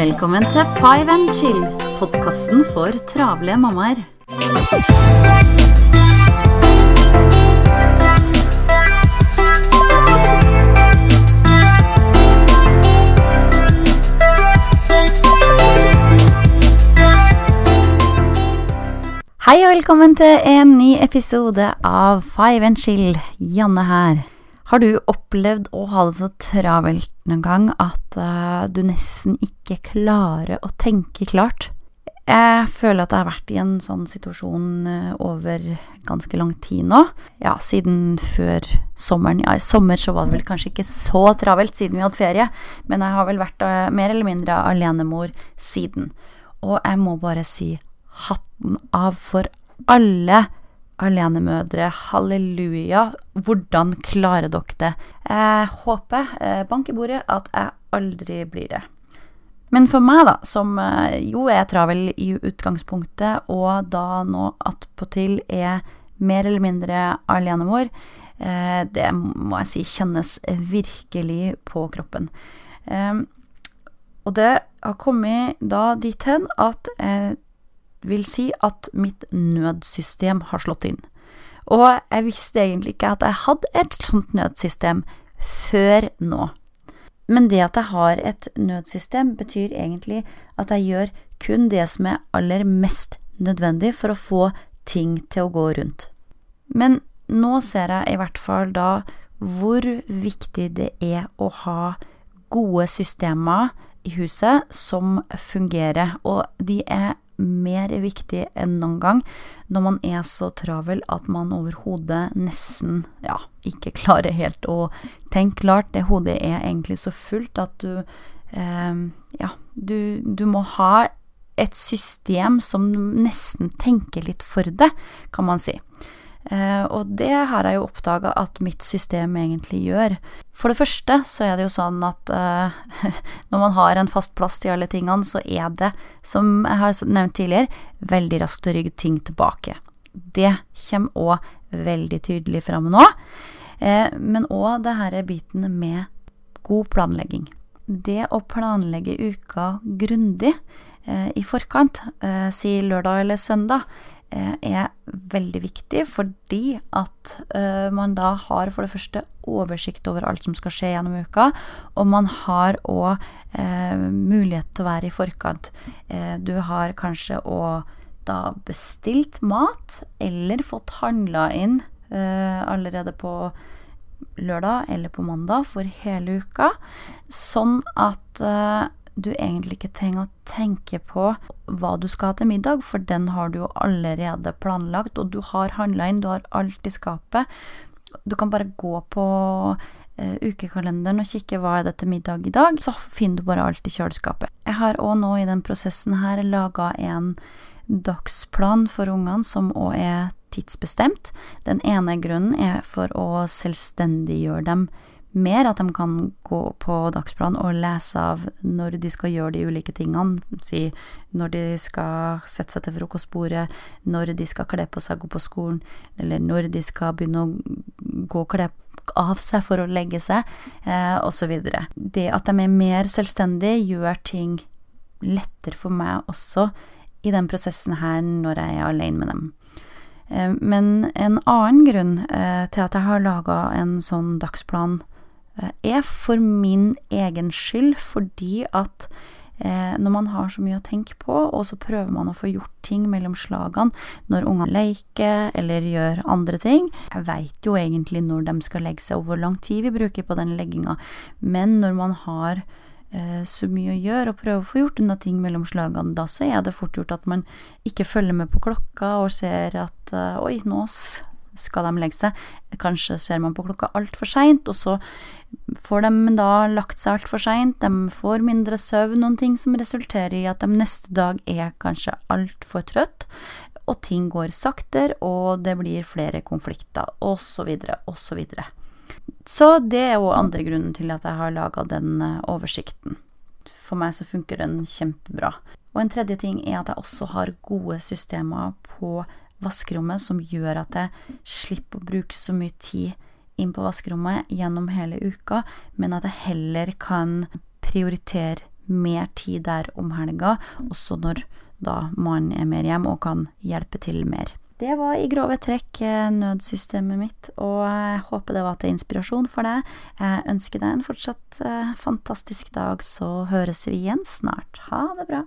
Velkommen til Five and Chill, podkasten for travle mammaer. Hei og velkommen til en ny episode av Five and Chill. Janne her. Har du opplevd å ha det så travelt noen gang at uh, du nesten ikke klarer å tenke klart? Jeg føler at jeg har vært i en sånn situasjon uh, over ganske lang tid nå. Ja, siden før sommeren. Ja, i sommer så var det vel kanskje ikke så travelt siden vi hadde ferie, men jeg har vel vært uh, mer eller mindre alenemor siden. Og jeg må bare si hatten av for alle alenemødre. Halleluja. Hvordan klarer dere det? Jeg håper, eh, bank i bordet, at jeg aldri blir det. Men for meg, da, som eh, jo er travel i utgangspunktet, og da nå attpåtil er mer eller mindre alenemor, eh, det må jeg si kjennes virkelig på kroppen. Og det har kommet da dit hen at vil si at mitt nødsystem har slått inn. Og jeg visste egentlig ikke at jeg hadde et sånt nødsystem før nå. Men det at jeg har et nødsystem, betyr egentlig at jeg gjør kun det som er aller mest nødvendig for å få ting til å gå rundt. Men nå ser jeg i hvert fall da hvor viktig det er å ha gode systemer i huset som fungerer, og de er mer viktig enn noen gang når man er så travel at man overhodet nesten ja, ikke klarer helt å tenke klart. Det hodet er egentlig så fullt at du eh, ja, du, du må ha et system som nesten tenker litt for det, kan man si. Uh, og det har jeg jo oppdaga at mitt system egentlig gjør. For det første så er det jo sånn at uh, når man har en fast plass til alle tingene, så er det, som jeg har nevnt tidligere, veldig raskt å rygge ting tilbake. Det kommer òg veldig tydelig fram nå. Uh, men òg det her er biten med god planlegging. Det å planlegge uka grundig i forkant, si lørdag eller søndag, Eh, er veldig viktig, fordi at uh, man da har for det første oversikt over alt som skal skje gjennom uka, og man har òg uh, eh, mulighet til å være i forkant. Uh, du har kanskje òg da bestilt mat, eller fått handla inn allerede på lørdag eller på mandag for hele uka, sånn at du egentlig ikke trenger å tenke på hva du skal ha til middag, for den har du jo allerede planlagt, og du har handla inn, du har alt i skapet. Du kan bare gå på uh, ukekalenderen og kikke hva er det til middag i dag, så finner du bare alt i kjøleskapet. Jeg har òg nå i den prosessen her laga en dagsplan for ungene som òg er tidsbestemt. Den ene grunnen er for å selvstendiggjøre dem mer, at de kan gå på dagsplan og lese av når de skal gjøre de ulike tingene. Si når de skal sette seg til frokostbordet, når de skal kle på seg, gå på skolen, eller når de skal begynne å gå og kle av seg for å legge seg, eh, osv. Det at de er mer selvstendige, gjør ting lettere for meg også i den prosessen her når jeg er alene med dem. Eh, men en annen grunn eh, til at jeg har laga en sånn dagsplan er for min egen skyld, fordi at eh, når man har så mye å tenke på, og så prøver man å få gjort ting mellom slagene når ungene leker eller gjør andre ting Jeg veit jo egentlig når de skal legge seg, og hvor lang tid vi bruker på den legginga, men når man har eh, så mye å gjøre og prøver å få gjort unna ting mellom slagene, da så er det fort gjort at man ikke følger med på klokka og ser at eh, oi, nå skal de legge seg. Kanskje ser man på klokka altfor seint, og så får de da lagt seg altfor seint. De får mindre søvn, noen ting som resulterer i at de neste dag er kanskje altfor trøtt, og ting går saktere, og det blir flere konflikter, osv., osv. Så det er jo andre grunnen til at jeg har laga den eh, oversikten. For meg så funker den kjempebra. Og en tredje ting er at jeg også har gode systemer på vaskerommet som gjør at jeg slipper å bruke så mye tid inn på vaskerommet gjennom hele uka, men at jeg heller kan prioritere mer tid der om helga, også når da mannen er mer hjemme og kan hjelpe til mer. Det var i grove trekk eh, nødsystemet mitt, og jeg håper det var til inspirasjon for deg. Jeg ønsker deg en fortsatt eh, fantastisk dag, så høres vi igjen snart. Ha det bra.